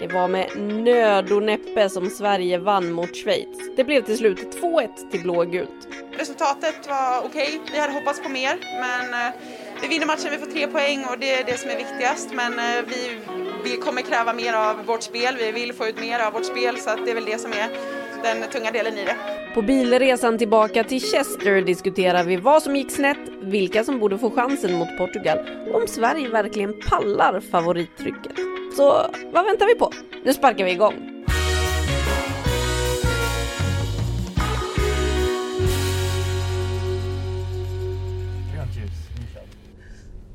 Det var med nöd och näppe som Sverige vann mot Schweiz. Det blev till slut 2-1 till blågult. Resultatet var okej. Vi hade hoppats på mer, men eh, vi vinner matchen, vi får tre poäng och det är det som är viktigast. Men eh, vi, vi kommer kräva mer av vårt spel. Vi vill få ut mer av vårt spel, så det är väl det som är den tunga delen i det. På bilresan tillbaka till Chester diskuterar vi vad som gick snett, vilka som borde få chansen mot Portugal och om Sverige verkligen pallar favorittrycket. Så vad väntar vi på? Nu sparkar vi igång!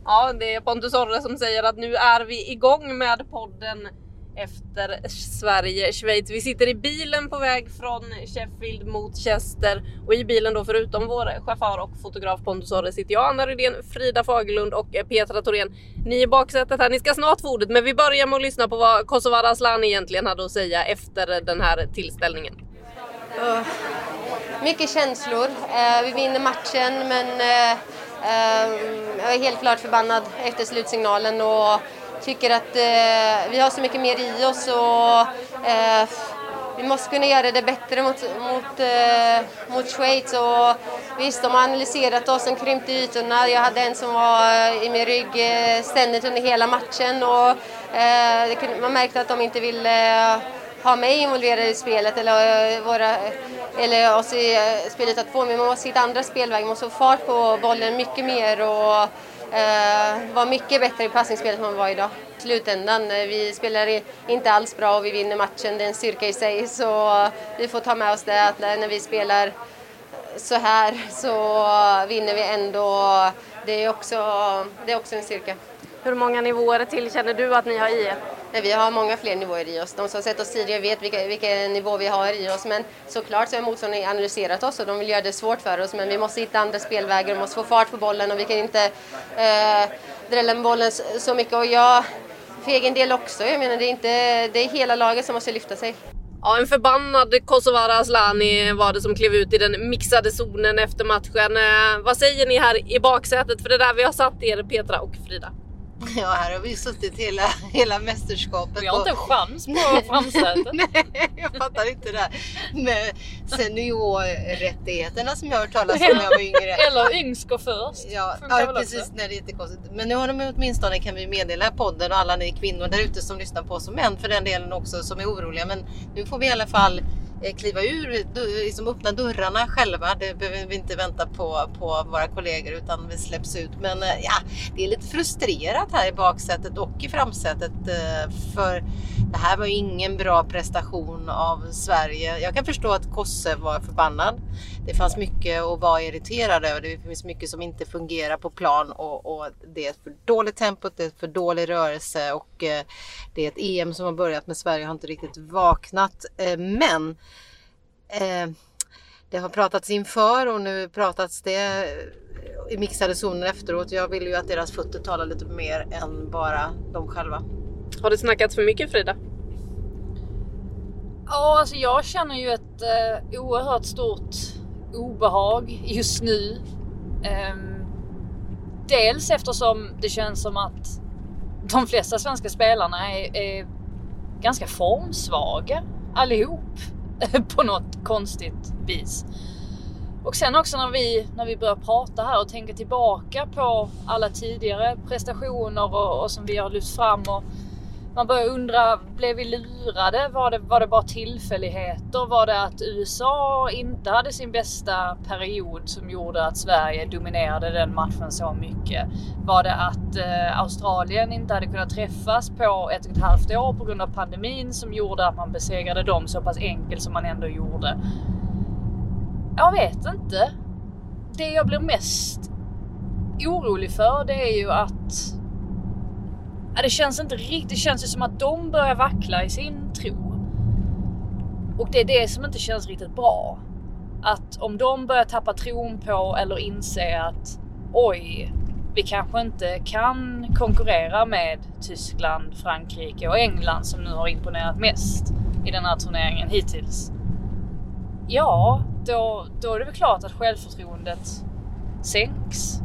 Ja, det är Pontus Orre som säger att nu är vi igång med podden efter Sverige-Schweiz. Vi sitter i bilen på väg från Sheffield mot Chester och i bilen då förutom vår chaufför och fotograf Pontus Orre sitter jag, Anna Rydén, Frida Fagerlund och eh, Petra Thorén. Ni i baksätet här, ni ska snart få ordet men vi börjar med att lyssna på vad Kosovare Asllani egentligen hade att säga efter den här tillställningen. Mycket känslor. Eh, vi vinner matchen men eh, eh, jag är helt klart förbannad efter slutsignalen och tycker att eh, vi har så mycket mer i oss och eh, vi måste kunna göra det bättre mot, mot, eh, mot Schweiz. Och visst, de har analyserat oss, de krympte ytorna. Jag hade en som var eh, i min rygg eh, ständigt under hela matchen och eh, kunde, man märkte att de inte ville eh, ha mig involverad i spelet eller, våra, eller oss i spelet att få. Men man måste hitta andra spelvägar, man måste få fart på bollen mycket mer och eh, var mycket bättre i passningsspelet än man var idag. I slutändan, eh, vi spelar inte alls bra och vi vinner matchen, det är en styrka i sig. Så eh, vi får ta med oss det att eh, när vi spelar så här så eh, vinner vi ändå. Det är också, det är också en styrka. Hur många nivåer till känner du att ni har i er? Nej, Vi har många fler nivåer i oss. De som sett oss tidigare vet vilka, vilken nivå vi har i oss. Men såklart så har motståndarna analyserat oss och de vill göra det svårt för oss. Men vi måste hitta andra spelvägar, vi måste få fart på bollen och vi kan inte eh, drälla med bollen så, mycket. Och jag, för egen del också, jag menar det är, inte, det är hela laget som måste lyfta sig. Ja, en förbannad Kosovare Asllani var det som klev ut i den mixade zonen efter matchen. Eh, vad säger ni här i baksätet? För det är där vi har satt er, Petra och Frida. Ja, här har vi suttit hela, hela mästerskapet. Vi har inte en chans på framsätet. Nej, jag fattar inte det här med seniorrättigheterna som jag har hört talas om när jag var yngre. Eller yngst går först. Ja, ja precis. också. Nej, det är jättekonstigt. Men nu har de åtminstone kan vi meddela podden och alla ni kvinnor där ute som lyssnar på oss och män för den delen också som är oroliga. Men nu får vi i alla fall Eh, kliva ur, liksom öppna dörrarna själva. Det behöver vi inte vänta på, på våra kollegor utan vi släpps ut. Men eh, ja, det är lite frustrerat här i baksätet och i framsätet eh, för det här var ju ingen bra prestation av Sverige. Jag kan förstå att Kosse var förbannad. Det fanns mycket att vara irriterad över. Det finns mycket som inte fungerar på plan och, och det är ett för dåligt tempo, det är ett för dålig rörelse och eh, det är ett EM som har börjat med Sverige har inte riktigt vaknat. Eh, men eh, det har pratats inför och nu pratats det eh, i mixade zoner efteråt. Jag vill ju att deras fötter talar lite mer än bara de själva. Har det snackats för mycket Frida? Ja, alltså jag känner ju ett eh, oerhört stort obehag just nu. Ehm, dels eftersom det känns som att de flesta svenska spelarna är, är ganska formsvaga allihop på något konstigt vis. Och sen också när vi, när vi börjar prata här och tänka tillbaka på alla tidigare prestationer och, och som vi har lyft fram och man börjar undra, blev vi lurade? Var det, var det bara tillfälligheter? Var det att USA inte hade sin bästa period som gjorde att Sverige dominerade den matchen så mycket? Var det att eh, Australien inte hade kunnat träffas på ett och ett halvt år på grund av pandemin som gjorde att man besegrade dem så pass enkelt som man ändå gjorde? Jag vet inte. Det jag blir mest orolig för det är ju att Ja, det känns inte riktigt, det känns ju som att de börjar vackla i sin tro. Och det är det som inte känns riktigt bra. Att om de börjar tappa tron på eller inse att oj, vi kanske inte kan konkurrera med Tyskland, Frankrike och England som nu har imponerat mest i den här turneringen hittills. Ja, då, då är det väl klart att självförtroendet sänks.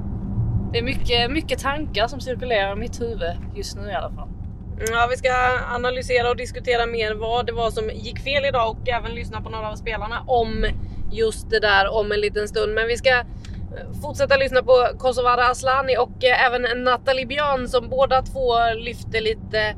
Det är mycket, mycket tankar som cirkulerar i mitt huvud just nu i alla fall. Ja, vi ska analysera och diskutera mer vad det var som gick fel idag och även lyssna på några av spelarna om just det där om en liten stund. Men vi ska eh, fortsätta lyssna på Kosovare Aslani och eh, även Nathalie Björn som båda två lyfte lite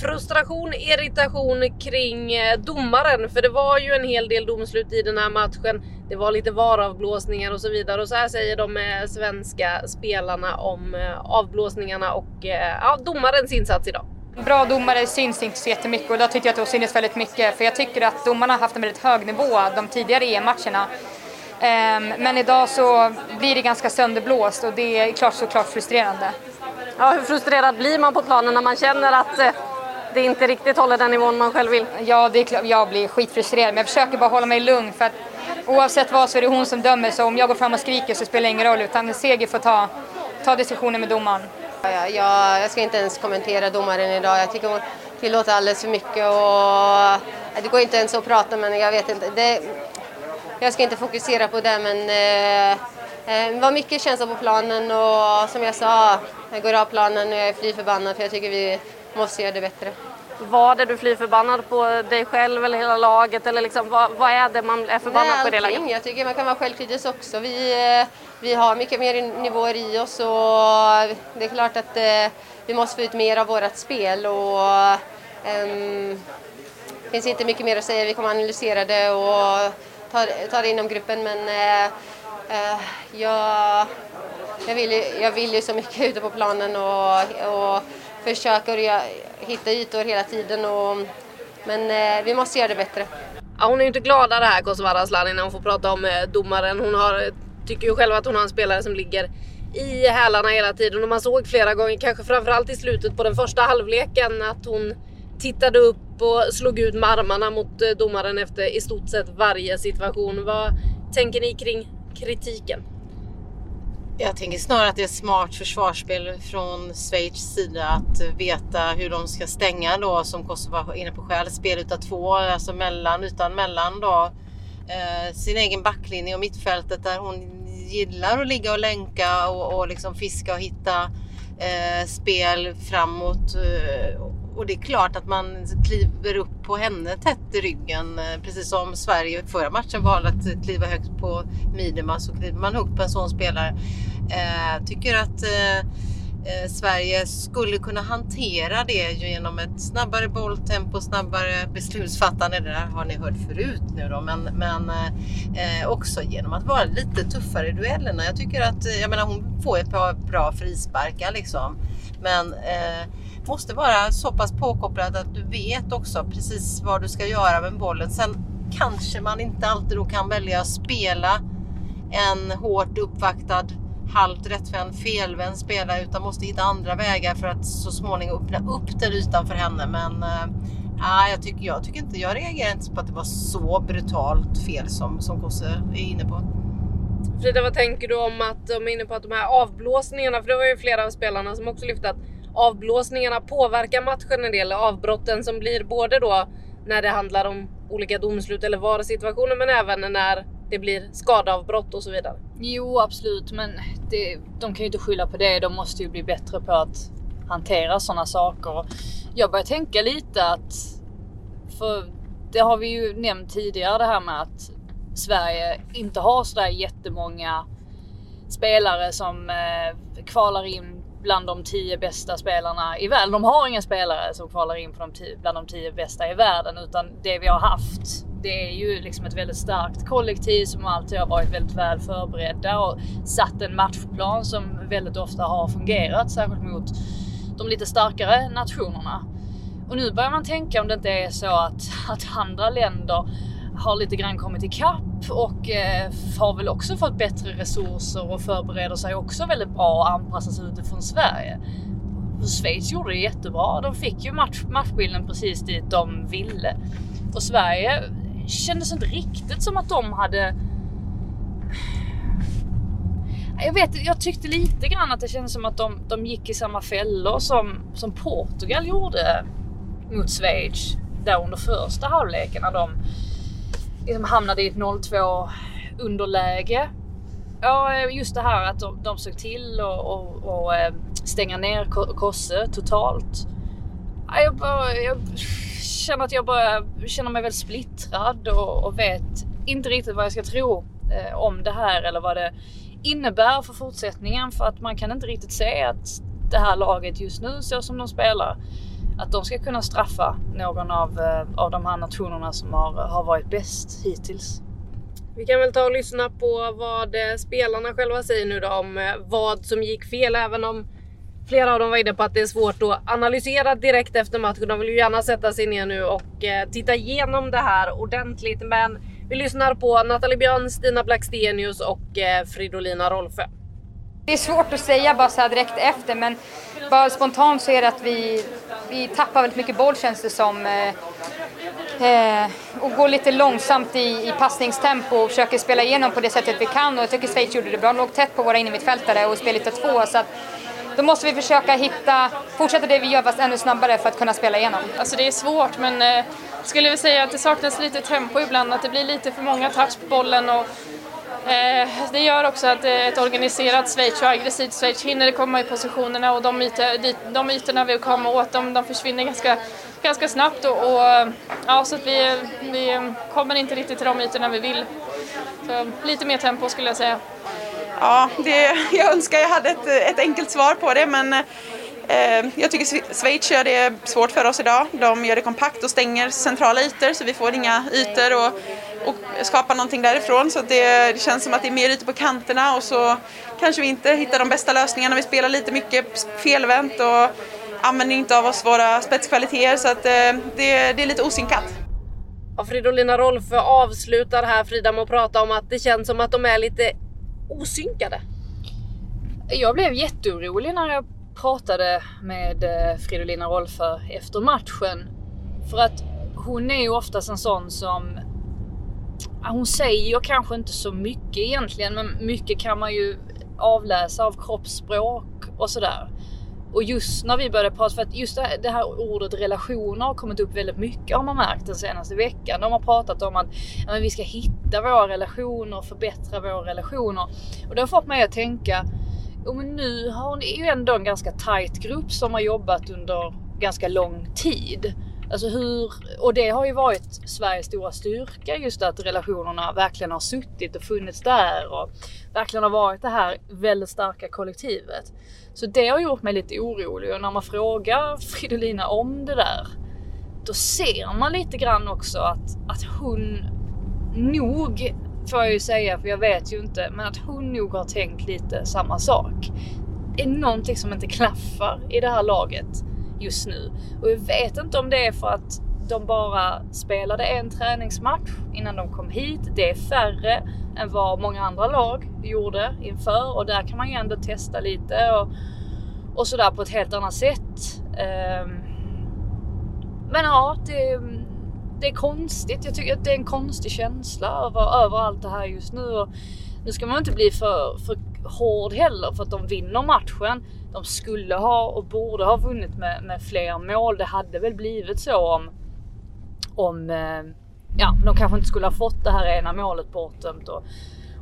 frustration, irritation kring eh, domaren. För det var ju en hel del domslut i den här matchen. Det var lite varavblåsningar och så vidare. Och så här säger de eh, svenska spelarna om eh, avblåsningarna och ja, domarens insats idag. Bra domare syns inte så jättemycket och då tycker jag att det syntes väldigt mycket. För jag tycker att domarna har haft en väldigt hög nivå de tidigare EM-matcherna. Ehm, men idag så blir det ganska sönderblåst och det är klart såklart frustrerande. Ja, hur frustrerad blir man på planen när man känner att det inte riktigt håller den nivån man själv vill? Ja, det är klart, jag blir skitfrustrerad men jag försöker bara hålla mig lugn för att oavsett vad så är det hon som dömer så om jag går fram och skriker så spelar det ingen roll utan Seger får ta, ta diskussionen med domaren. Ja, jag, jag ska inte ens kommentera domaren idag. Jag tycker hon tillåter alldeles för mycket och det går inte ens att prata men jag vet inte. Det, jag ska inte fokusera på det men eh, eh det var mycket känsla på planen och som jag sa, jag går av planen och jag är fly förbannad för jag tycker vi måste göra det bättre. Vad är du fly förbannad på dig själv eller hela laget? Eller liksom, vad, vad är det man är förbannad Nej, på i det laget? Jag tycker man kan vara självkritisk också. Vi, eh, vi har mycket mer nivåer i oss och det är klart att eh, vi måste få ut mer av vårt spel. Och, um, det finns inte mycket mer att säga. Vi kommer analysera det och ta, ta det inom gruppen men uh, jag, jag, vill, jag vill ju så mycket ute på planen och, och försöker hitta ytor hela tiden. Och, men eh, vi måste göra det bättre. Ja, hon är ju inte gladare här Kosovare Asllani när hon får prata om eh, domaren. Hon har, tycker ju själv att hon har en spelare som ligger i hälarna hela tiden och man såg flera gånger, kanske framförallt i slutet på den första halvleken, att hon tittade upp och slog ut med armarna mot eh, domaren efter i stort sett varje situation. Vad tänker ni kring kritiken? Jag tänker snarare att det är smart försvarsspel från Schweiz sida att veta hur de ska stänga då som Kosovo var inne på själv. Spel utav två, alltså mellan, utan mellan då. Eh, sin egen backlinje och mittfältet där hon gillar att ligga och länka och, och liksom fiska och hitta eh, spel framåt. Eh, och det är klart att man kliver upp på henne tätt i ryggen. Eh, precis som Sverige förra matchen valde att kliva högt på Midema så kliver man upp på en sån spelare. Eh, tycker att eh, eh, Sverige skulle kunna hantera det genom ett snabbare bolltempo, snabbare beslutsfattande. Det där har ni hört förut nu då, men, men eh, eh också genom att vara lite tuffare i duellerna. Jag tycker att, eh, jag menar hon får ett par bra frisparkar liksom. Men eh, måste vara så pass påkopplad att du vet också precis vad du ska göra med bollen. Sen kanske man inte alltid då kan välja att spela en hårt uppvaktad halvt rättvänd felvänd spelare utan måste hitta andra vägar för att så småningom öppna upp den ytan för henne. Men äh, jag, tycker, jag tycker inte, jag reagerar inte på att det var så brutalt fel som, som Kosse är inne på. Frida, vad tänker du om att de är inne på att de här avblåsningarna, för det var ju flera av spelarna som också lyfte att avblåsningarna påverkar matchen en del. Avbrotten som blir både då när det handlar om olika domslut eller VAR-situationer men även när det blir skadeavbrott och så vidare. Jo absolut men det, de kan ju inte skylla på det. De måste ju bli bättre på att hantera sådana saker. Jag börjar tänka lite att, för det har vi ju nämnt tidigare det här med att Sverige inte har sådär jättemånga spelare som eh, kvalar in bland de tio bästa spelarna i världen. De har inga spelare som kvalar in på de tio, bland de tio bästa i världen utan det vi har haft det är ju liksom ett väldigt starkt kollektiv som alltid har varit väldigt väl förberedda och satt en matchplan som väldigt ofta har fungerat, särskilt mot de lite starkare nationerna. Och nu börjar man tänka om det inte är så att, att andra länder har lite grann kommit ikapp och eh, har väl också fått bättre resurser och förbereder sig också väldigt bra och anpassar sig utifrån Sverige. Schweiz gjorde det jättebra. De fick ju match, matchbilden precis dit de ville. Och Sverige kändes inte riktigt som att de hade... Jag vet, jag tyckte lite grann att det kändes som att de, de gick i samma fällor som, som Portugal gjorde mot Schweiz där under första halvleken när de liksom hamnade i ett 0-2 underläge. Ja, eh, just det här att de, de såg till att och, och, eh, stänga ner Kosse totalt. Jag, bara, jag känner att jag börjar känna mig väldigt splittrad och, och vet inte riktigt vad jag ska tro eh, om det här eller vad det innebär för fortsättningen för att man kan inte riktigt se att det här laget just nu så som de spelar att de ska kunna straffa någon av, eh, av de här nationerna som har, har varit bäst hittills. Vi kan väl ta och lyssna på vad eh, spelarna själva säger nu då om eh, vad som gick fel, även om flera av dem var inne på att det är svårt att analysera direkt efter matchen. De vill ju gärna sätta sig ner nu och titta igenom det här ordentligt. Men vi lyssnar på Nathalie Björn, Stina Blackstenius och Fridolina Rolfö. Det är svårt att säga bara så här direkt efter men bara spontant så är det att vi, vi tappar väldigt mycket boll känns det som. Eh, eh, och går lite långsamt i, i passningstempo och försöker spela igenom på det sättet vi kan och jag tycker Schweiz gjorde det bra. De låg tätt på våra innermittfältare och spelade två så att då måste vi försöka hitta, fortsätta det vi gör fast ännu snabbare för att kunna spela igenom. Alltså det är svårt men eh, skulle vi säga att det saknas lite tempo ibland, att det blir lite för många touch på bollen och Eh, det gör också att eh, ett organiserat Schweiz och aggressivt Schweiz hinner komma i positionerna och de, ytor, de ytorna vi kommer åt de, de försvinner ganska, ganska snabbt och, och ja, så att vi, vi kommer inte riktigt till de ytorna vi vill. Så lite mer tempo skulle jag säga. Ja, det, jag önskar jag hade ett, ett enkelt svar på det men eh, jag tycker Schweiz gör det svårt för oss idag. De gör det kompakt och stänger centrala ytor så vi får inga ytor och och skapa någonting därifrån. Så det, det, känns som att det är mer ute på kanterna och så kanske vi inte hittar de bästa lösningarna. Vi spelar lite mycket felvänt och använder inte av oss våra spetskvaliteter så att eh, det, det är lite osynkat. Ja, Fridolina Rolf avslutar här Frida med att prata om att det känns som att de är lite osynkade. Jag blev jätteorolig när jag pratade med eh, Fridolina Rolfö efter matchen. För att hon är ju oftast en sån som hon säger kanske inte så mycket egentligen, men mycket kan man ju avläsa av kroppsspråk och sådär. Och just när vi började prata, för att just det här ordet relationer har kommit upp väldigt mycket har man märkt den senaste veckan. De har pratat om att ja, vi ska hitta våra relationer, förbättra våra relationer. Och det har fått mig att tänka, jo men nu har ni ju ändå en ganska tight grupp som har jobbat under ganska lång tid. Alltså hur, och det har ju varit Sveriges stora styrka just att relationerna verkligen har suttit och funnits där och verkligen har varit det här väldigt starka kollektivet. Så det har gjort mig lite orolig och när man frågar Fridolina om det där då ser man lite grann också att, att hon nog, får jag ju säga för jag vet ju inte, men att hon nog har tänkt lite samma sak. Det är någonting som inte klaffar i det här laget just nu. Och jag vet inte om det är för att de bara spelade en träningsmatch innan de kom hit. Det är färre än vad många andra lag gjorde inför och där kan man ju ändå testa lite och, och sådär på ett helt annat sätt. Ehm, men ja, det, det är konstigt. Jag tycker att det är en konstig känsla över, över allt det här just nu. Och nu ska man inte bli för, för hård heller för att de vinner matchen de skulle ha och borde ha vunnit med, med fler mål. Det hade väl blivit så om, om eh, ja, de kanske inte skulle ha fått det här ena målet bortdömt och,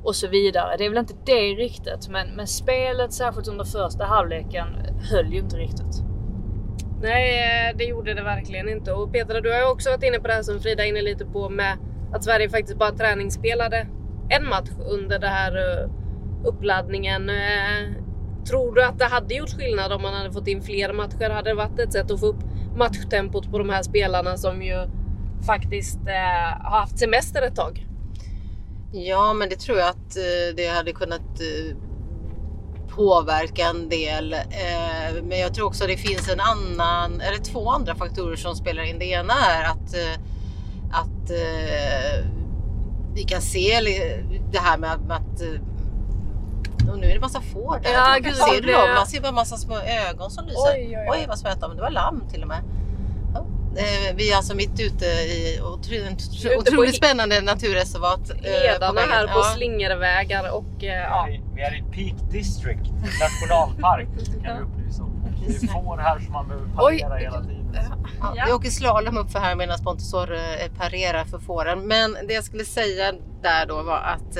och så vidare. Det är väl inte det riktigt, men, men spelet, särskilt under första halvleken, höll ju inte riktigt. Nej, eh, det gjorde det verkligen inte. Och Petra, du har ju också varit inne på det här som Frida är inne lite på med att Sverige faktiskt bara träningsspelade en match under den här eh, uppladdningen. Tror du att det hade gjort skillnad om man hade fått in fler matcher? Hade det varit ett sätt att få upp matchtempot på de här spelarna som ju faktiskt eh, har haft semester ett tag? Ja, men det tror jag att eh, det hade kunnat eh, påverka en del. Eh, men jag tror också att det finns en annan, eller två andra faktorer som spelar in. Det ena är att, eh, att eh, vi kan se det här med att, med att eh, och nu är det massa får där. Ja, gud, ser det- dem? Man ser bara massa små ögon som lyser. Oj, oj, oj. vad som hette de? Det var lamm till och med. Ja. Eh, Vi är alltså mitt ute i otroligt he- spännande naturreservat. eh, Hedarna vägen. här på Ja. slingervägar och eh, ja. Vi är i Peak District, nationalpark kan vi upplysa om. Det är får här som man behöver parera hela tiden. Ja, Vi åker slalom upp för här medan Pontusor eh, parerar för fåren. Men det jag skulle säga där då var att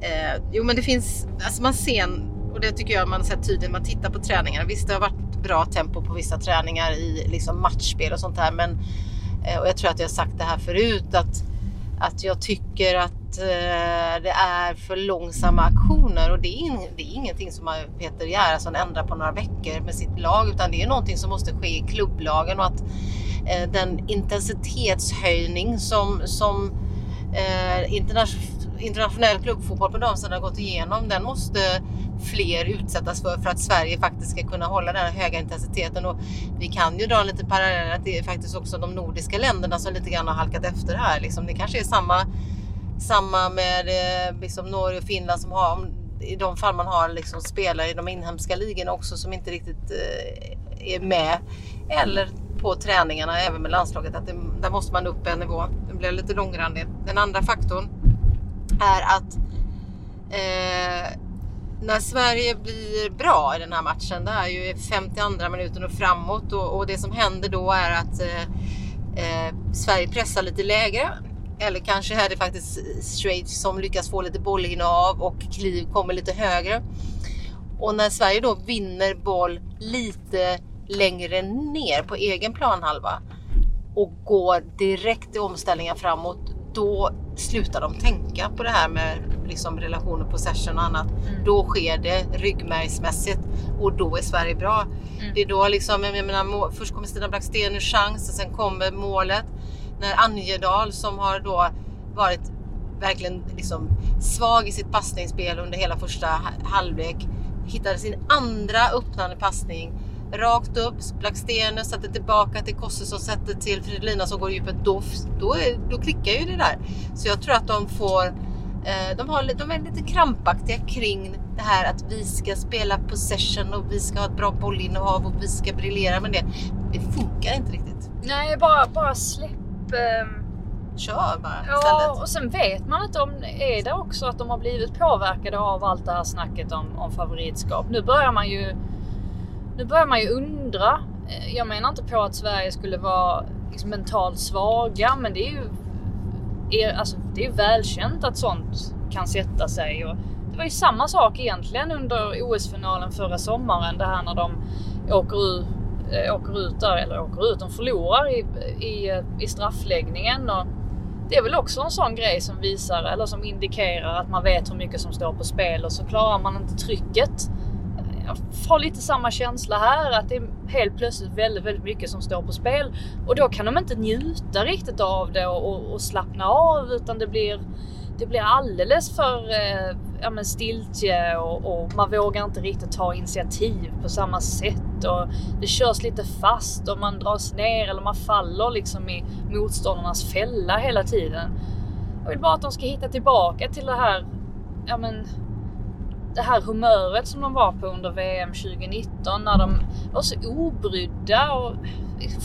eh, jo men det finns, alltså man ser, en- och det tycker jag man har sett tydligt när man tittar på träningarna. Visst det har varit bra tempo på vissa träningar i liksom matchspel och sånt här men eh, och jag tror att jag har sagt det här förut att, att jag tycker att eh, det är för långsamma aktioner och det är, in, det är ingenting som man- Peter Gerhardsson ändrar på några veckor med sitt lag utan det är någonting som måste ske i klubblagen och att eh, den intensitetshöjning som, som eh, internationellt internationell klubbfotboll på damsidan har gått igenom den måste fler utsättas för för att Sverige faktiskt ska kunna hålla den här höga intensiteten och vi kan ju dra en liten parallell att det är faktiskt också de nordiska länderna som lite grann har halkat efter här liksom. Det kanske är samma samma med eh, liksom Norge och Finland som har i de fall man har liksom spelare i de inhemska ligorna också som inte riktigt eh, är med. Eller på träningarna även med landslaget att det, där måste man upp en nivå. Det blir lite långrandigt. Den andra faktorn är att eh, när Sverige blir bra i den här matchen, det är ju 52 minuten och framåt och, och det som händer då är att eh, eh, Sverige pressar lite lägre. Eller kanske är det faktiskt Schweiz som lyckas få lite bollinnehav och kliv kommer lite högre. Och när Sverige då vinner boll lite längre ner på egen planhalva och går direkt i omställningar framåt, då slutar de tänka på det här med liksom relationer, possession och annat. Då sker det ryggmärgsmässigt och då är Sverige bra. Det är då liksom, jag menar, först kommer Stina Blackstén ur chans och sen kommer målet. När Anjedal som har då varit verkligen liksom svag i sitt passningsspel under hela första ha- halvlek hittade sin andra öppnande passning rakt upp. Blackstenius sätter tillbaka till Kosse som sätter till Fridolina som går i djupet. Då, då, är, då klickar ju det där. Så jag tror att de får eh, de, har, de är lite krampaktiga kring det här att vi ska spela possession och vi ska ha ett bra bollinnehav och vi ska briljera med det. Det funkar inte riktigt. Nej, bara, bara släpp... ehm, Kör bara Ja, istället. och sen vet man inte om är det också att de har blivit påverkade av allt det här snacket om, om favoritskap. Nu börjar man ju nu börjar man ju undra. Eh, jag menar inte på att Sverige skulle vara liksom mentalt svaga, men det är ju är, alltså, det är välkänt att sånt kan sätta sig. Och det var ju samma sak egentligen under OS-finalen förra sommaren. Det här när de åker ut, eh, åker ut där, eller åker ut, de förlorar i, i, i straffläggningen. Och det är väl också en sån grej som visar, eller som indikerar att man vet hur mycket som står på spel och så klarar man inte trycket. Jag har lite samma känsla här, att det är helt plötsligt väldigt, väldigt mycket som står på spel. Och då kan de inte njuta riktigt av det och, och, och slappna av utan det blir, det blir alldeles för eh, ja, men stiltje och, och man vågar inte riktigt ta initiativ på samma sätt. Och det körs lite fast och man dras ner eller man faller liksom i motståndarnas fälla hela tiden. Jag vill bara att de ska hitta tillbaka till det här, ja men det här humöret som de var på under VM 2019 när de var så obrydda och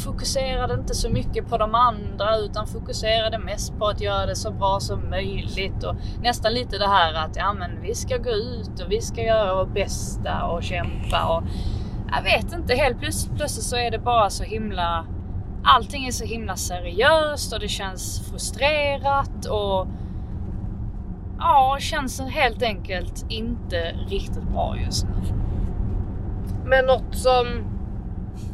fokuserade inte så mycket på de andra utan fokuserade mest på att göra det så bra som möjligt och nästan lite det här att ja men vi ska gå ut och vi ska göra vårt bästa och kämpa och jag vet inte, helt plötsligt, plötsligt så är det bara så himla allting är så himla seriöst och det känns frustrerat och ja, känns helt enkelt inte riktigt bra just nu. Men något som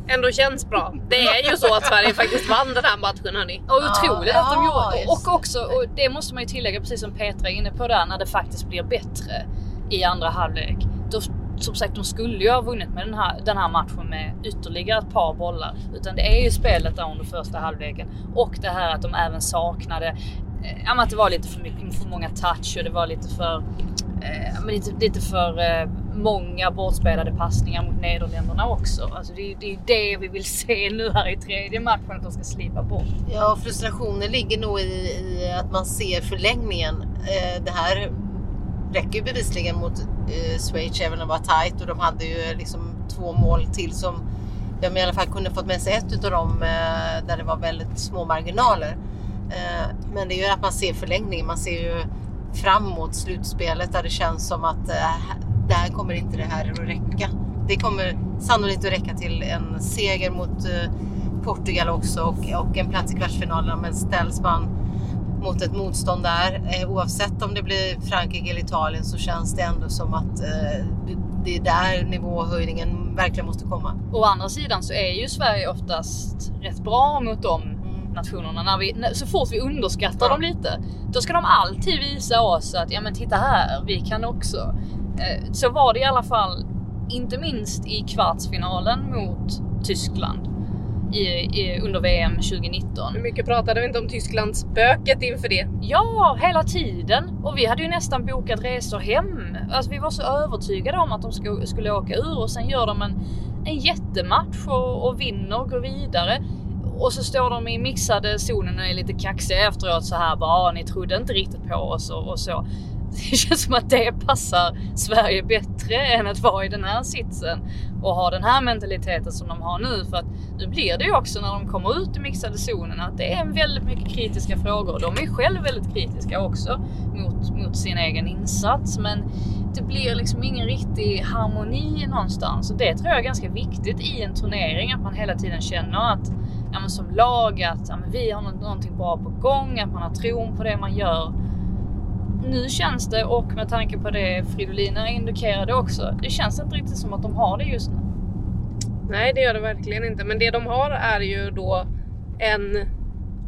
ändå känns bra. Det är ju så att Sverige faktiskt vann den här matchen hörni. Och otroligt att de ja, gjorde. just Och också, och det måste man ju tillägga precis som Petra är inne på där, när det faktiskt blir bättre i andra halvlek. Då som sagt, de skulle ju ha vunnit med den här, den här matchen med ytterligare ett par bollar. Utan det är ju spelet där under första halvleken och det här att de även saknade eh, Ja, men att det var lite för, mycket, för många touch och det var lite för, eh, men lite, lite för eh, många bortspelade passningar mot Nederländerna också. Alltså det, det är det vi vill se nu här i tredje matchen, att de ska slipa bort. Ja, frustrationen ligger nog i, i att man ser förlängningen. Eh, det här räcker ju bevisligen mot eh, Schweiz även om det var tight och de hade ju liksom två mål till som de i alla fall kunde fått med sig ett utav dem eh, där det var väldigt små marginaler. Eh, men det är ju att man ser förlängningen. Man ser ju fram mot slutspelet där det känns som att eh, där kommer inte det här att räcka. Det kommer sannolikt att räcka till en seger mot eh, Portugal också och, och en plats i kvartsfinalen. Men ställs man mot ett motstånd där, oavsett om det blir Frankrike eller Italien, så känns det ändå som att det är där nivåhöjningen verkligen måste komma. Å andra sidan så är ju Sverige oftast rätt bra mot dem nationerna. När vi, så fort vi underskattar dem lite, då ska de alltid visa oss att ja men titta här, vi kan också. Eh, så var det i alla fall, inte minst i kvartsfinalen mot Tyskland i, i, under VM 2019. Hur mycket pratade vi inte om Tysklandsspöket inför det? Ja, hela tiden. Och vi hade ju nästan bokat resor hem. Alltså vi var så övertygade om att de skulle, skulle åka ur och sen gör de en, en jättematch och, och vinner och går vidare. Och så står de i mixade zonen och är lite kaxiga efteråt så här bara, ah, ni trodde inte riktigt på oss och, och så. Det känns som att det passar Sverige bättre än att vara i den här sitsen och ha den här mentaliteten som de har nu. För att nu blir det ju också när de kommer ut i mixade zonen att det är väldigt mycket kritiska frågor. De är själv väldigt kritiska också mot, mot sin egen insats. Men det blir liksom ingen riktig harmoni någonstans och det tror jag är ganska viktigt i en turnering att man hela tiden känner att ja, men som lag att ja, men vi har någonting bra på gång, att man har tron på det man gör nu känns det, och med tanke på det Fridolina indikerade också, det känns inte riktigt som att de har det just nu. Nej, det gör det verkligen inte. Men det de har är ju då en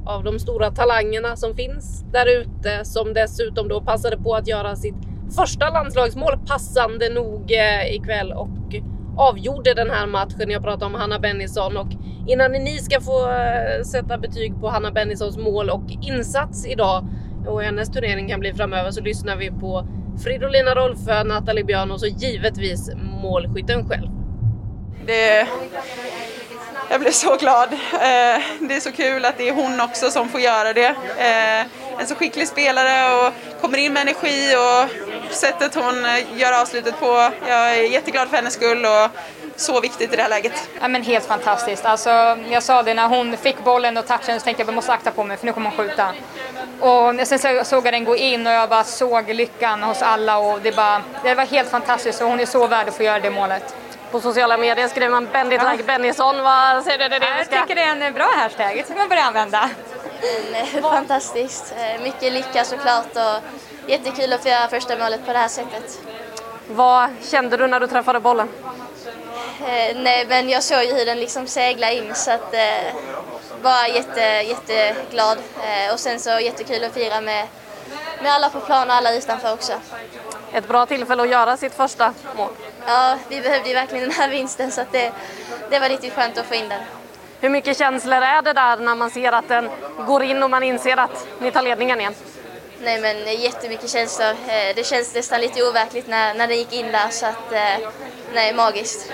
av de stora talangerna som finns där ute som dessutom då passade på att göra sitt första landslagsmål passande nog eh, ikväll och avgjorde den här matchen. Jag pratar om Hanna Bennison och innan ni ska få eh, sätta betyg på Hanna Bennisons mål och insats idag och hennes turnering kan bli framöver så lyssnar vi på Fridolina Rolfö, Nathalie Björn och så givetvis målskytten själv. Det, jag blir så glad. Eh, det är så kul att det är hon också som får göra det. Eh, en så skicklig spelare och kommer in med energi och sättet hon eh, gör avslutet på. Jag är jätteglad för hennes skull och så viktigt i det här läget. Ja, men helt fantastiskt. Alltså, jag sa det när hon fick bollen och touchen så tänkte jag att jag måste akta på mig för nu kommer hon skjuta. Och sen såg jag den gå in och jag bara såg lyckan hos alla och det, bara, det var helt fantastiskt och hon är så värd att få göra det målet. På sociala medier skriver man Bendit ja. like Bennison. Vad säger du? Det, det jag tycker det är en bra hashtag, det ska man börja använda. Mm, fantastiskt. Eh, mycket lycka såklart och jättekul att få göra första målet på det här sättet. Vad kände du när du träffade bollen? Eh, nej, men jag såg ju hur den liksom seglade in så att eh, var jätte, jätteglad eh, och sen så jättekul att fira med, med alla på plan och alla utanför också. Ett bra tillfälle att göra sitt första mål. Ja, vi behövde ju verkligen den här vinsten så att det, det var riktigt skönt att få in den. Hur mycket känslor är det där när man ser att den går in och man inser att ni tar ledningen igen? Nej men eh, jättemycket känslor. Eh, det känns nästan lite overkligt när, när den gick in där så att eh, nej, magiskt.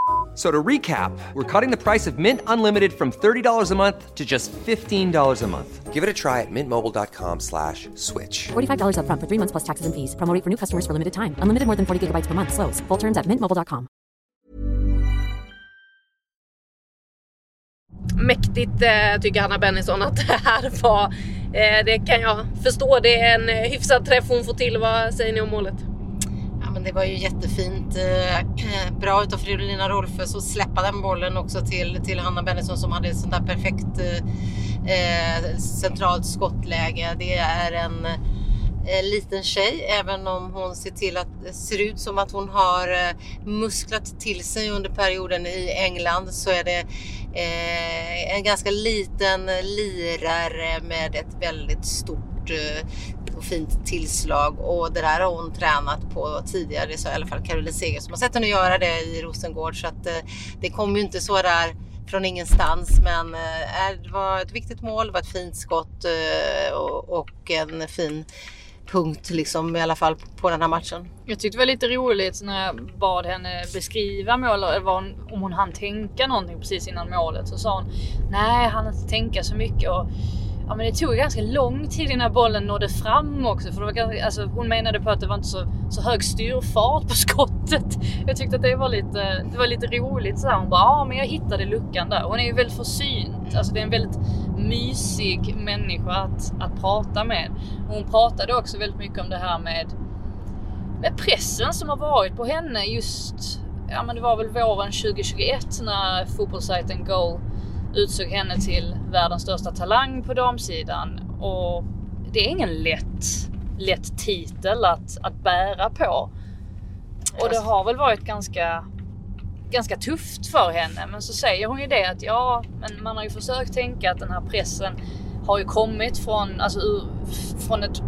So to recap, we're cutting the price of Mint Unlimited from $30 a month to just $15 a month. Give it a try at mintmobile.com slash switch. $45 up front for three months plus taxes and fees. Promo for new customers for limited time. Unlimited more than 40 gigabytes per month. Slows. Full terms at mintmobile.com. Mäktigt eh, tycker Hanna Bennison att det här var. Eh, det kan jag förstå. Det är en eh, hyfsad träff hon får till. Vad säger ni om målet? Men det var ju jättefint. Eh, eh bra utav Fridolina Rolfes att släppa den bollen också till, till Hanna Bennison som hade ett sånt där perfekt eh, eh, centralt skottläge. Det är en eh, liten tjej. Även om hon ser, till att, ser ut som att hon har eh, musklat till sig under perioden i England så är det eh, en ganska liten lirare med ett väldigt stort eh, och fint tillslag och det där har hon tränat på tidigare. Det sa i alla fall Caroline Seger som har sett henne göra det i Rosengård så att eh, det kom ju inte så där från ingenstans men eh, det var ett viktigt mål, det var ett fint skott eh, och, en fin punkt liksom i alla fall på den här matchen. Jag tyckte det var lite roligt när jag bad henne beskriva målet, om hon hann tänka någonting precis innan målet. Så sa hon nej, han inte tänka så mycket. Och ja, men det tog ganska lång tid innan bollen nådde fram också. För det var ganska, alltså, hon menade på att det var inte så, så hög styrfart på skottet. Jag tyckte att det var lite, det var lite roligt. Så här. Hon bara, ja men jag hittade luckan där. Hon är ju väldigt försynt. Alltså, det är en väldigt mysig människa att, att prata med. Hon pratade också väldigt mycket om det här med, med pressen som har varit på henne just, ja men det var väl våren 2021 när fotbollssajten Goal utsåg henne till världens största talang på damsidan. Och det är ingen lätt, lätt titel att, att bära på. Och det har väl varit ganska, ganska tufft för henne. Men så säger hon ju det att ja, men man har ju försökt tänka att den här pressen har ju kommit från, alltså, ur, från ett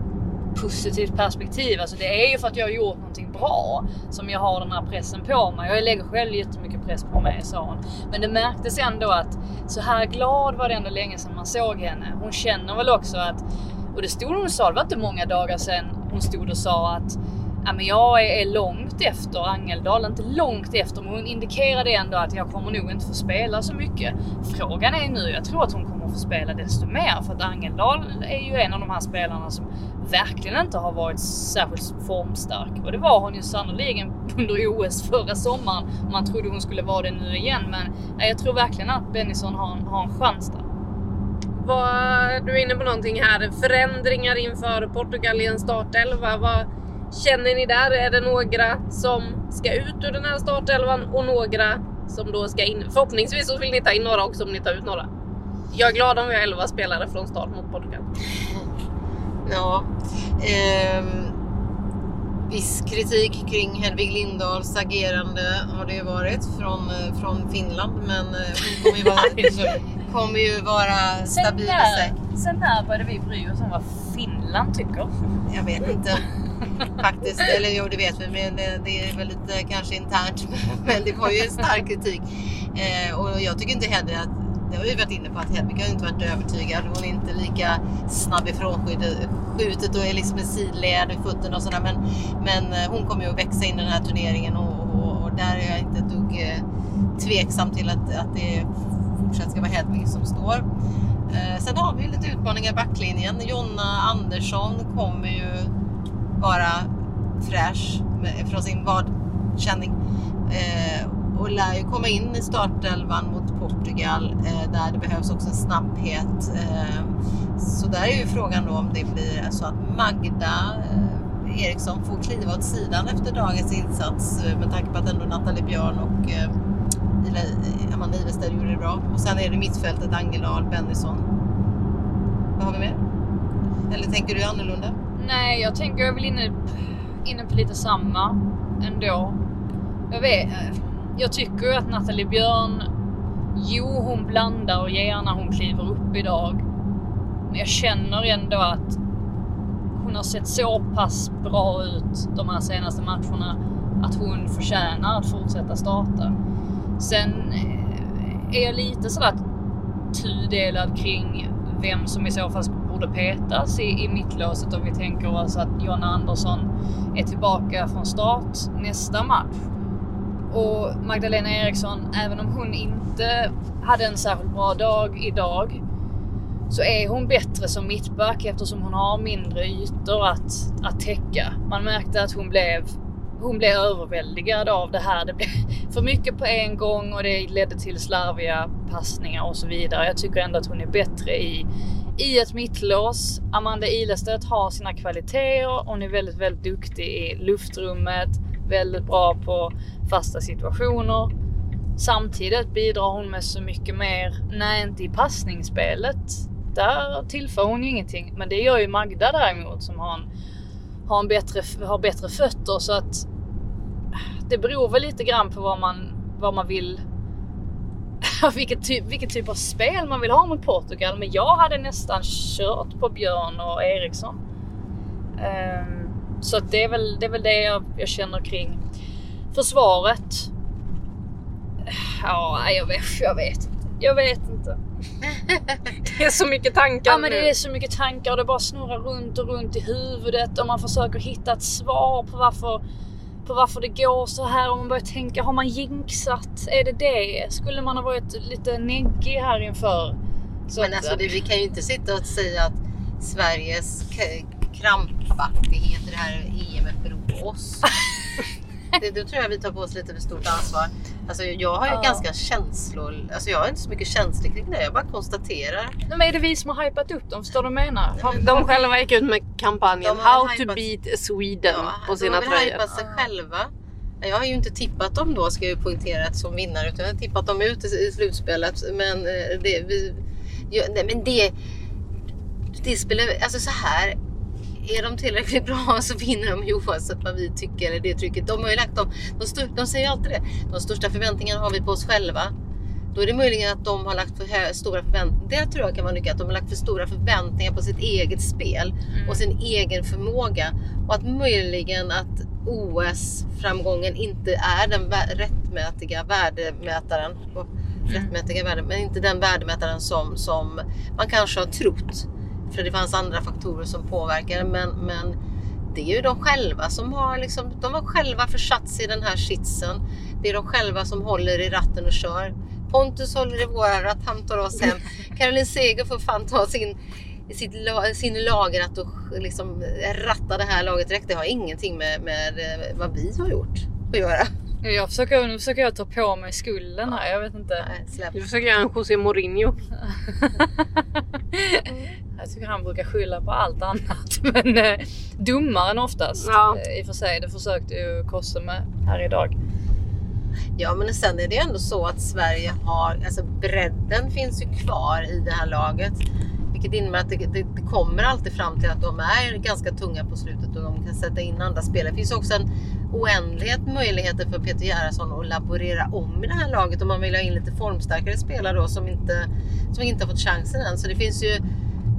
positivt perspektiv. Alltså det är ju för att jag har gjort någonting bra som jag har den här pressen på mig. Jag lägger själv jättemycket press på mig, sa hon. Men det märktes ändå att så här glad var det ändå länge sedan man såg henne. Hon känner väl också att, och det stod hon och sa, det var inte många dagar sedan hon stod och sa att ja, men jag är långt efter Angeldal, inte långt efter, men hon indikerade ändå att jag kommer nog inte få spela så mycket. Frågan är nu, jag tror att hon kommer få spela desto mer för att Angeldal är ju en av de här spelarna som verkligen inte har varit särskilt formstark och det var hon ju sannoliken under OS förra sommaren. Man trodde hon skulle vara det nu igen, men jag tror verkligen att Bennison har en, har en chans där. Var, du är inne på någonting här, förändringar inför Portugal i en startelva. Vad, Känner ni där? Är det några som ska ut ur den här startelvan och några som då ska in? Förhoppningsvis så vill ni ta in några också om ni tar ut några. Jag är glad om vi har 11 spelare från start mot Portugal. Ja. Eh, viss kritik kring Hedvig Lindahls agerande har det ju varit från, eh, från Finland men eh, hon kommer ju vara, kommer ju vara stabil i sig. Sen när började vi bry oss om vad Finland tycker? Jag vet inte faktiskt. Eller jo, det vet vi, men det, är väl lite kanske internt. Men det var ju en stark kritik. Eh, och jag tycker inte heller att det har vi varit inne på att Hedvig har inte varit övertygad. Hon är inte lika snabb ifrån skjutet och är liksom en sidled i fötterna och sådär. Men, men eh, hon kommer ju att växa in i den här turneringen och, och, och där är jag inte ett dugg eh, tveksam till att, att det fortsatt ska vara Hedvig som står. Eh, sen har vi lite utmaningar i backlinjen. Jonna Andersson kommer ju vara fräsch med, från sin vadkänning. Eh, och lär ju komma in i startelvan mot Portugal eh, där det behövs också en snabbhet. Eh, så där är ju frågan då om det blir så att Magda eh, Eriksson får kliva åt sidan efter dagens insats eh, med tanke på att ändå Nathalie Björn och eh, Amanda Ivestad gjorde det bra. Och sen är det mittfältet Angelal Bennison. Vad har vi mer? Eller tänker du annorlunda? Nej, jag tänker jag är väl inne, inne på lite samma ändå. Jag vet, eh, jag tycker ju att Nathalie Björn, jo hon blandar och ger när hon kliver upp idag. Men jag känner ändå att hon har sett så pass bra ut de här senaste matcherna att hon förtjänar att fortsätta starta. Sen eh, är jag lite sådär tudelad kring vem som i så fall borde petas i, i mittlåset om vi tänker oss att Jonna Andersson är tillbaka från start nästa match. Och Magdalena Eriksson, även om hon inte hade en särskilt bra dag idag, så är hon bättre som mittback eftersom hon har mindre ytor att, att täcka. Man märkte att hon blev, hon blev överväldigad av det här. Det blev för mycket på en gång och det ledde till slarviga passningar och så vidare. Jag tycker ändå att hon är bättre i, i ett mittlås. Amanda Ilestedt har sina kvaliteter. Hon är väldigt, väldigt duktig i luftrummet, väldigt bra på fasta situationer. Samtidigt bidrar hon med så mycket mer, nej inte i passningsspelet. Där tillför hon ju ingenting. Men det gör ju Magda däremot som har en har, en bättre, har bättre fötter så att det beror väl lite grann på vad man, vad man vill vilket, typ, vilket typ av spel man vill ha mot Portugal. Men jag hade nästan kört på Björn och Eriksson. Um, så det är väl det, är väl det jag, jag känner kring försvaret. Ja, jag vet, jag vet inte. Jag vet inte. det är så mycket tankar Ja men det är så mycket tankar och det bara snurrar runt och runt i huvudet och man försöker hitta ett svar på varför, på varför det går så här och man börjar tänka, har man jinxat? Är det det? Skulle man ha varit lite neggig här inför? Så Men att- alltså det, vi kan ju inte sitta och säga att Sveriges krampaktighet i det här EMet beror på oss. det, då tror jag vi tar på oss lite för stort ansvar. Alltså jag har ju Ja. ganska känslor, alltså jag har inte så mycket känslor kring det. Jag bara konstaterar. Nej, men är det vi som har hypat upp dem? Förstår du vad jag menar? Har- De själva gick ut med kampanjen How to hypat- beat Sweden på sina de har tröjor. hypat sig själva. Jag har ju inte tippat dem då ska jag ju poängtera som vinnare utan jag har tippat dem ut i, slutspelet. Men eh, det, vi, ja, nej, men det, det spelar, alltså så här. Är de tillräckligt bra så vinner de ju oavsett vad vi tycker eller det trycket. De har ju lagt dem, de, stör, de säger alltid det, de största förväntningarna har vi på oss själva. Då är det möjligen att de har lagt för hö- stora förväntningar. Det tror jag kan vara mycket att de har lagt för stora förväntningar på sitt eget spel och sin egen förmåga. Och att möjligen att OS-framgången inte är den vä- rättmätiga värdemätaren. Och Rättmätiga värde, men inte den värdemätaren som, som man kanske har trott. För det fanns andra faktorer som påverkar. Men, men det är ju de själva som har, liksom, de har själva försatt sig i den här sitsen. Det är de själva som håller i ratten och kör. Pontus håller i våra ratt, han tar oss hem. Caroline Seger får fan ta sin, sitt, sin lagratt och liksom ratta det här laget direkt. Det har ingenting med, med eh, vad vi har gjort att göra. Jag försöker, nu försöker jag ta på mig skulden här. Jag vet inte. Du försöker göra en José Mourinho. Jag tycker han brukar skylla på allt annat. Men eh, domaren oftast. Ja. Eh, I och för sig, det försökte ju Kosse med här idag. Ja men sen är det ändå så att Sverige har, alltså bredden finns ju kvar i det här laget. Vilket innebär att det, det, det kommer alltid fram till att de är ganska tunga på slutet och de kan sätta in andra spelare. Det finns också en oändlighet möjligheter för Peter Gerhardsson att laborera om i det här laget om man vill ha in lite formstarkare spelare då som inte, som inte har fått chansen än. Så det finns ju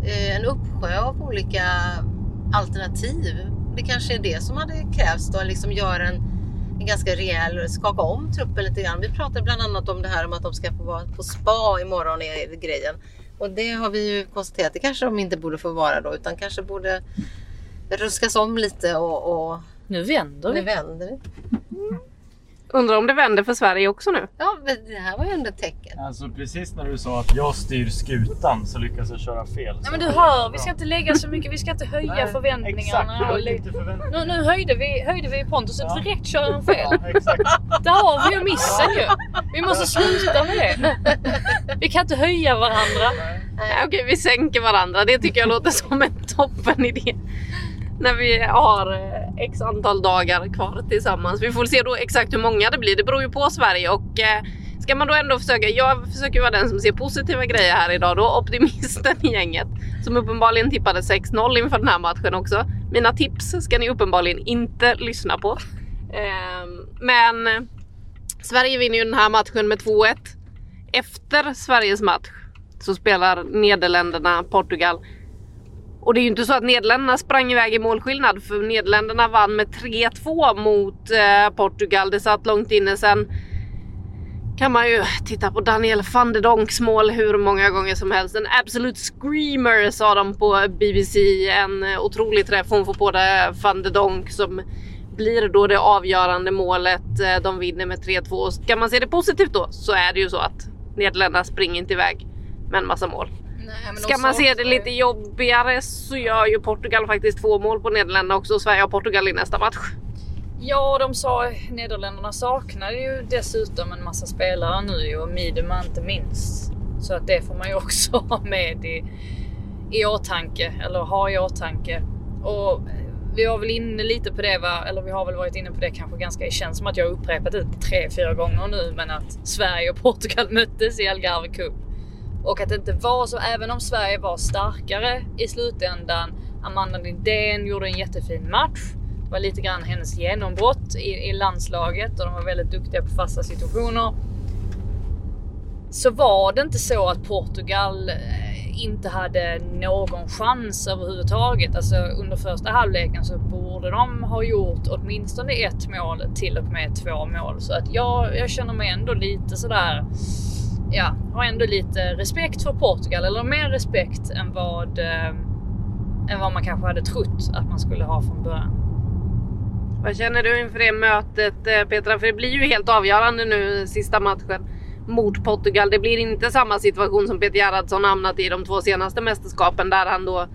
eh, en uppsjö av olika alternativ. Det kanske är det som hade krävts då, liksom göra en en ganska rejäl, skaka om truppen lite grann. Vi pratade bland annat om det här om att de ska få vara på spa imorgon är grejen. Och det har vi ju konstaterat, det kanske de inte borde få vara då utan kanske borde ruskas om lite och... och... Nu vänder vi. Nu vänder vi. Undrar om det vänder för Sverige också nu? Ja, men det här var ju ändå ett tecken. Alltså precis när du sa att jag styr skutan så lyckas jag köra fel. Nej men du hör, vi ska inte lägga så mycket, vi ska inte höja Nej, förväntningarna. exakt, inte förväntningarna. nu, nu höjde vi, höjde vi Pontus och direkt kör han fel. Ja, exakt. Där har vi ju missen ju. Vi måste sluta med det. Vi kan inte höja varandra. Nej, Okej, vi sänker varandra. Det tycker jag låter som en toppen idé. När vi har eh, x antal dagar kvar tillsammans. Vi får se då exakt hur många det blir. Det beror ju på Sverige och eh, ska man då ändå försöka. Jag försöker vara den som ser positiva grejer här idag då. Optimisten i gänget som uppenbarligen tippade 6-0 inför den här matchen också. Mina tips ska ni uppenbarligen inte lyssna på. Ehm, men Sverige vinner ju den här matchen med 2-1. Efter Sveriges match så spelar Nederländerna Portugal. Och det är ju inte så att Nederländerna sprang iväg i målskillnad för Nederländerna vann med 3-2 mot eh, Portugal. Det satt långt inne sen. Kan man ju titta på Daniel van de Donks mål hur många gånger som helst. En absolut screamer sa de på BBC. En eh, otrolig träff hon får på det van de Donk som blir då det avgörande målet. Eh, de vinner med 3-2. Och Ska man se det positivt då så är det ju så att Nederländerna springer inte iväg med en massa mål. Ska man se det lite jobbigare så gör ju Portugal faktiskt två mål på Nederländerna också. Sverige och Portugal i nästa match. Ja, de sa Nederländerna saknar ju dessutom en massa spelare nu och Midema inte minst. Så att det får man ju också ha med i, i åtanke, eller ha i åtanke. Och vi var väl inne lite på det, va? eller vi har väl varit inne på det kanske ganska, det känns som att jag har upprepat det tre, fyra gånger nu, men att Sverige och Portugal möttes i Algarve Cup. Och att det inte var så, även om Sverige var starkare i slutändan, Amanda Lindén gjorde en jättefin match. Det var lite grann hennes genombrott i, i landslaget och de var väldigt duktiga på fasta situationer. Så var det inte så att Portugal eh, inte hade någon chans överhuvudtaget. Alltså under första halvleken så borde de ha gjort åtminstone ett mål, till och med två mål. Så att jag, jag känner mig ändå lite sådär, ja, har ändå lite respekt för Portugal, eller mer respekt än vad, eh, än vad man kanske hade trott att man skulle ha från början. Vad känner du inför det mötet eh, Petra? För det blir ju helt avgörande nu sista matchen mot Portugal. Det blir inte samma situation som Peter Gerhardsson hamnat i de två senaste mästerskapen där han då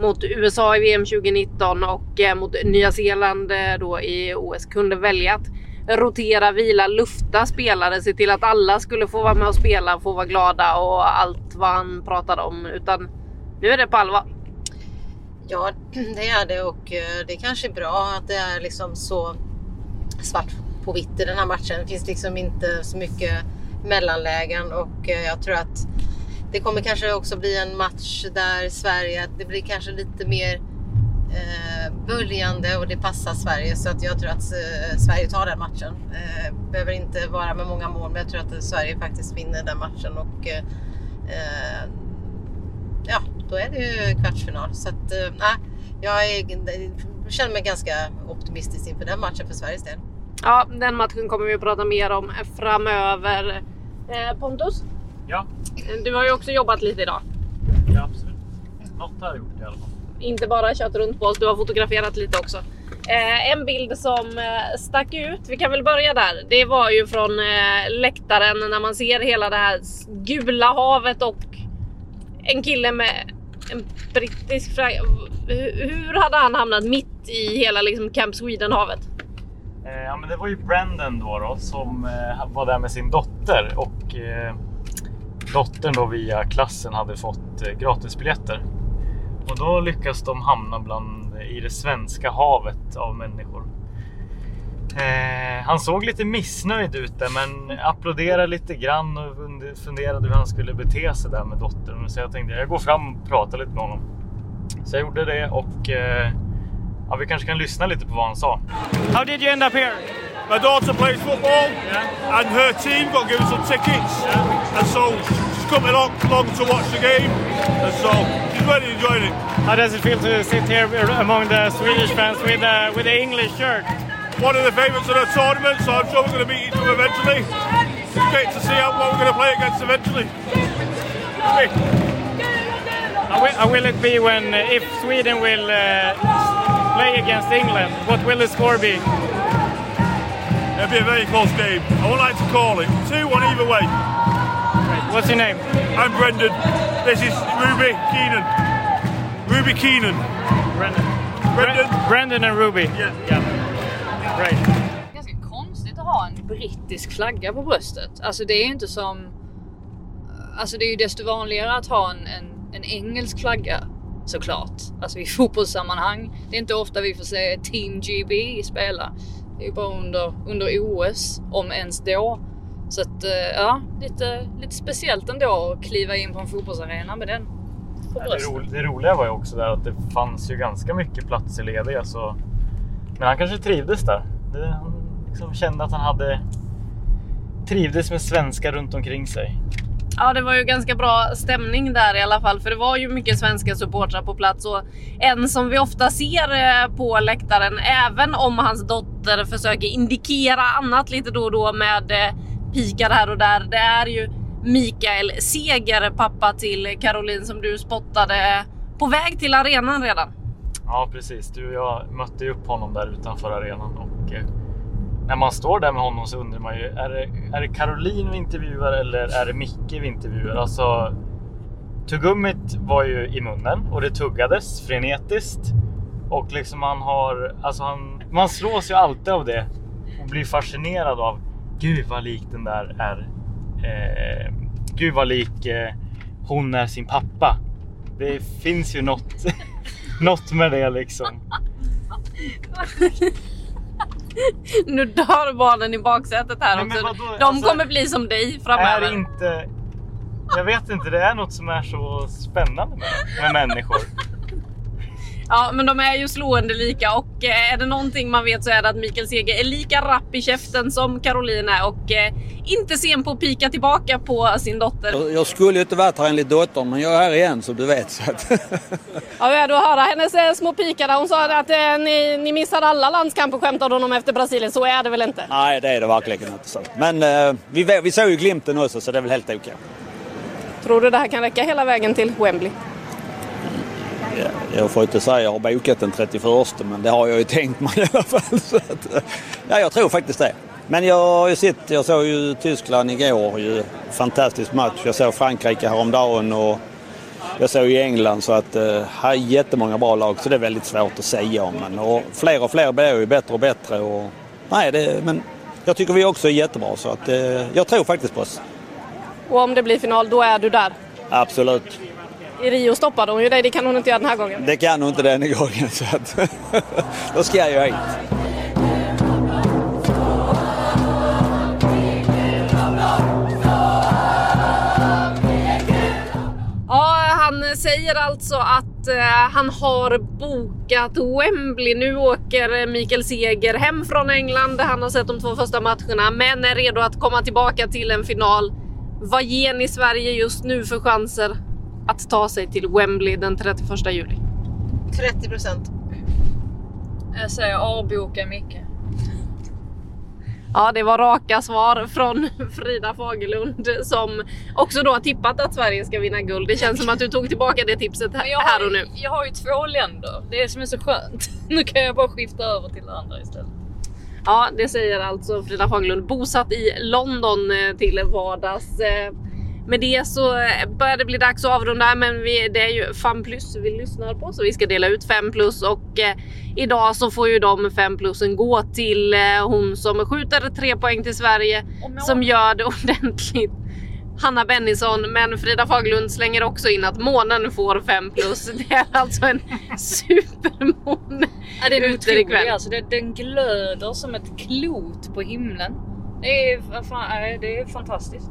mot USA i VM 2019 och eh, mot Nya Zeeland eh, då i OS kunde välja att rotera, vila, lufta spelare, se till att alla skulle få vara med och spela, få vara glada och allt vad han pratade om. Utan nu är det på allvar. Ja, det är det och eh, det är kanske är bra att det är liksom så svart på vitt i den här matchen. Det finns liksom inte så mycket mellanlägen och eh, jag tror att det kommer kanske också bli en match där Sverige, det blir kanske lite mer eh, böljande och det passar Sverige så att jag tror att eh, Sverige tar den matchen. Eh, behöver inte vara med många mål men jag tror att Sverige faktiskt vinner den matchen och eh, eh ja, då är det ju kvartsfinal. Så att, eh, jag är, känner mig ganska optimistisk inför den matchen för Sveriges del. Ja, den matchen kommer vi att prata mer om framöver. Eh, Pontus? Ja? Du har ju också jobbat lite idag. Ja, absolut. Något har jag gjort i alla fall. Inte bara kört runt på oss, du har fotograferat lite också. Eh, en bild som eh, stack ut, vi kan väl börja där. Det var ju från eh, läktaren när man ser hela det här gula havet och en kille med en brittisk flagga. Hur hade han hamnat mitt i hela liksom Camp Sweden-havet? Eh, ja, men det var ju Brendan då, då som eh, var där med sin dotter och eh, dottern då via klassen hade fått eh, gratisbiljetter. Och då lyckas de hamna bland, i det svenska havet av människor. Eh, han såg lite missnöjd ut där men applåderade lite grann och funderade hur han skulle bete sig där med dottern. Så jag tänkte jag går fram och pratar lite med honom. Så jag gjorde det och eh, ja, vi kanske kan lyssna lite på vad han sa. How did you end up here? My daughter plays football yeah. and her team got given some tickets yeah. and so she's coming along, along to watch the game and so really enjoying it. How does it feel to sit here among the Swedish fans with, uh, with the English shirt? one of the favourites of the tournament, so I'm sure we're going to meet each other eventually. It's Great to see how what we're going to play against eventually. How will, how will it be when, uh, if Sweden will uh, play against England, what will the score be? It'll be a very close game. I would like to call it 2-1 either way. What's your name? I'm Brendan. This is Ruby Keenan. Ruby Keenan. Brendan. Brendan. Brendan and Ruby. Yeah. yeah. Right. Ganska konstigt att ha en brittisk flagga på bröstet. Alltså det är ju inte som... Alltså det är ju desto vanligare att ha en, en, en engelsk flagga såklart. Alltså i fotbollssammanhang. Det är inte ofta vi får se Team GB spela. Det är ju bara under, under OS, om ens då. Så att ja, lite, lite speciellt ändå att kliva in på en fotbollsarena med den på bröstet. Det, ro, det roliga var ju också där att det fanns ju ganska mycket platser lediga så men han kanske trivdes där. Det, han liksom kände att han hade trivdes med svenskar runt omkring sig. Ja, det var ju ganska bra stämning där i alla fall, för det var ju mycket svenska supportrar på plats och en som vi ofta ser eh, på läktaren, även om hans dotter försöker indikera annat lite då och då med eh, pikar här och där. Det är ju Mikael Seger, pappa till Caroline som du spottade på väg till arenan redan. Ja precis, du och jag mötte ju upp honom där utanför arenan och eh, när man står där med honom så undrar man ju, är det, är det Caroline vi intervjuar eller är det Micke vi intervjuar? Alltså, tuggummit var ju i munnen och det tuggades frenetiskt och liksom man har, alltså han, man slås ju alltid av det och blir fascinerad av, gud vad lik den där är. Eh, gud vad lik eh, hon är sin pappa. Det finns ju något Något med det liksom. nu dör barnen i baksätet här också. De alltså, kommer bli som dig framöver. Är inte... Jag vet inte, det är något som är så spännande med, med människor. Ja, men de är ju slående lika och eh, är det någonting man vet så är det att Mikael Seger är lika rapp i käften som Caroline och eh, inte sen på att pika tillbaka på sin dotter. Jag, skulle ju inte varit här enligt dottern men jag är här igen så du vet. Så att... Ja, vi är att höra hennes eh, små pika där. Hon sa att ni, ni missade alla landskamper skämtade hon om efter Brasilien. Så är det väl inte? Nej det är det verkligen inte. Så. Men eh, vi, vi såg ju glimten också så det är väl helt okej. Tror du det här kan räcka hela vägen till Wembley? Ja, jag får inte säga jag har bokat den 31 men det har jag ju tänkt mig i alla fall. Så att, ja, jag tror faktiskt det. Men jag har ju sett, jag såg ju Tyskland igår, ju fantastisk match. Jag såg Frankrike häromdagen och jag såg ju England så att eh, här är jättemånga bra lag så det är väldigt svårt att säga om. Men, och fler och fler blir ju bättre och bättre. Och, nej, det, men jag tycker vi också är jättebra så att eh, jag tror faktiskt på oss. Och om det blir final, då är du där? Absolut. I Rio stoppade hon ju dig, det kan hon inte göra den här gången. Det kan hon inte den gången så att då ska jag ju hit. Ja, han säger alltså att eh, han har bokat Wembley. Nu åker Mikael Seger hem från England. Han har sett de två första matcherna, men är redo att komma tillbaka till en final. Vad ger ni Sverige just nu för chanser att ta sig till Wembley den 31 juli? 30 procent. Jag säger avboka Micke. Ja, det var raka svar från Frida Fagerlund som också då har tippat att Sverige ska vinna guld. Det känns som att du tog tillbaka det tipset här, jag här har, och nu. Jag har ju två länder. Det är det som är så skönt. Nu kan jag bara skifta över till det andra istället. Ja, det säger alltså Frida Fagerlund, bosatt i London eh, till vardags. Med det så börjar det bli dags att avrunda, men vi, det är ju 5 plus vi lyssnar på, så vi ska dela ut 5 plus och eh, idag så får ju de 5 plusen gå till eh, hon som skjuter 3 poäng till Sverige, som gör det ordentligt. Hanna Bennison, men Frida Fagerlund slänger också in att månen får 5 plus. Det är alltså en supermåne Ja, det är ute ikväll. alltså. Det, den glöder som ett klot på himlen. Det är, fan, det är fantastiskt.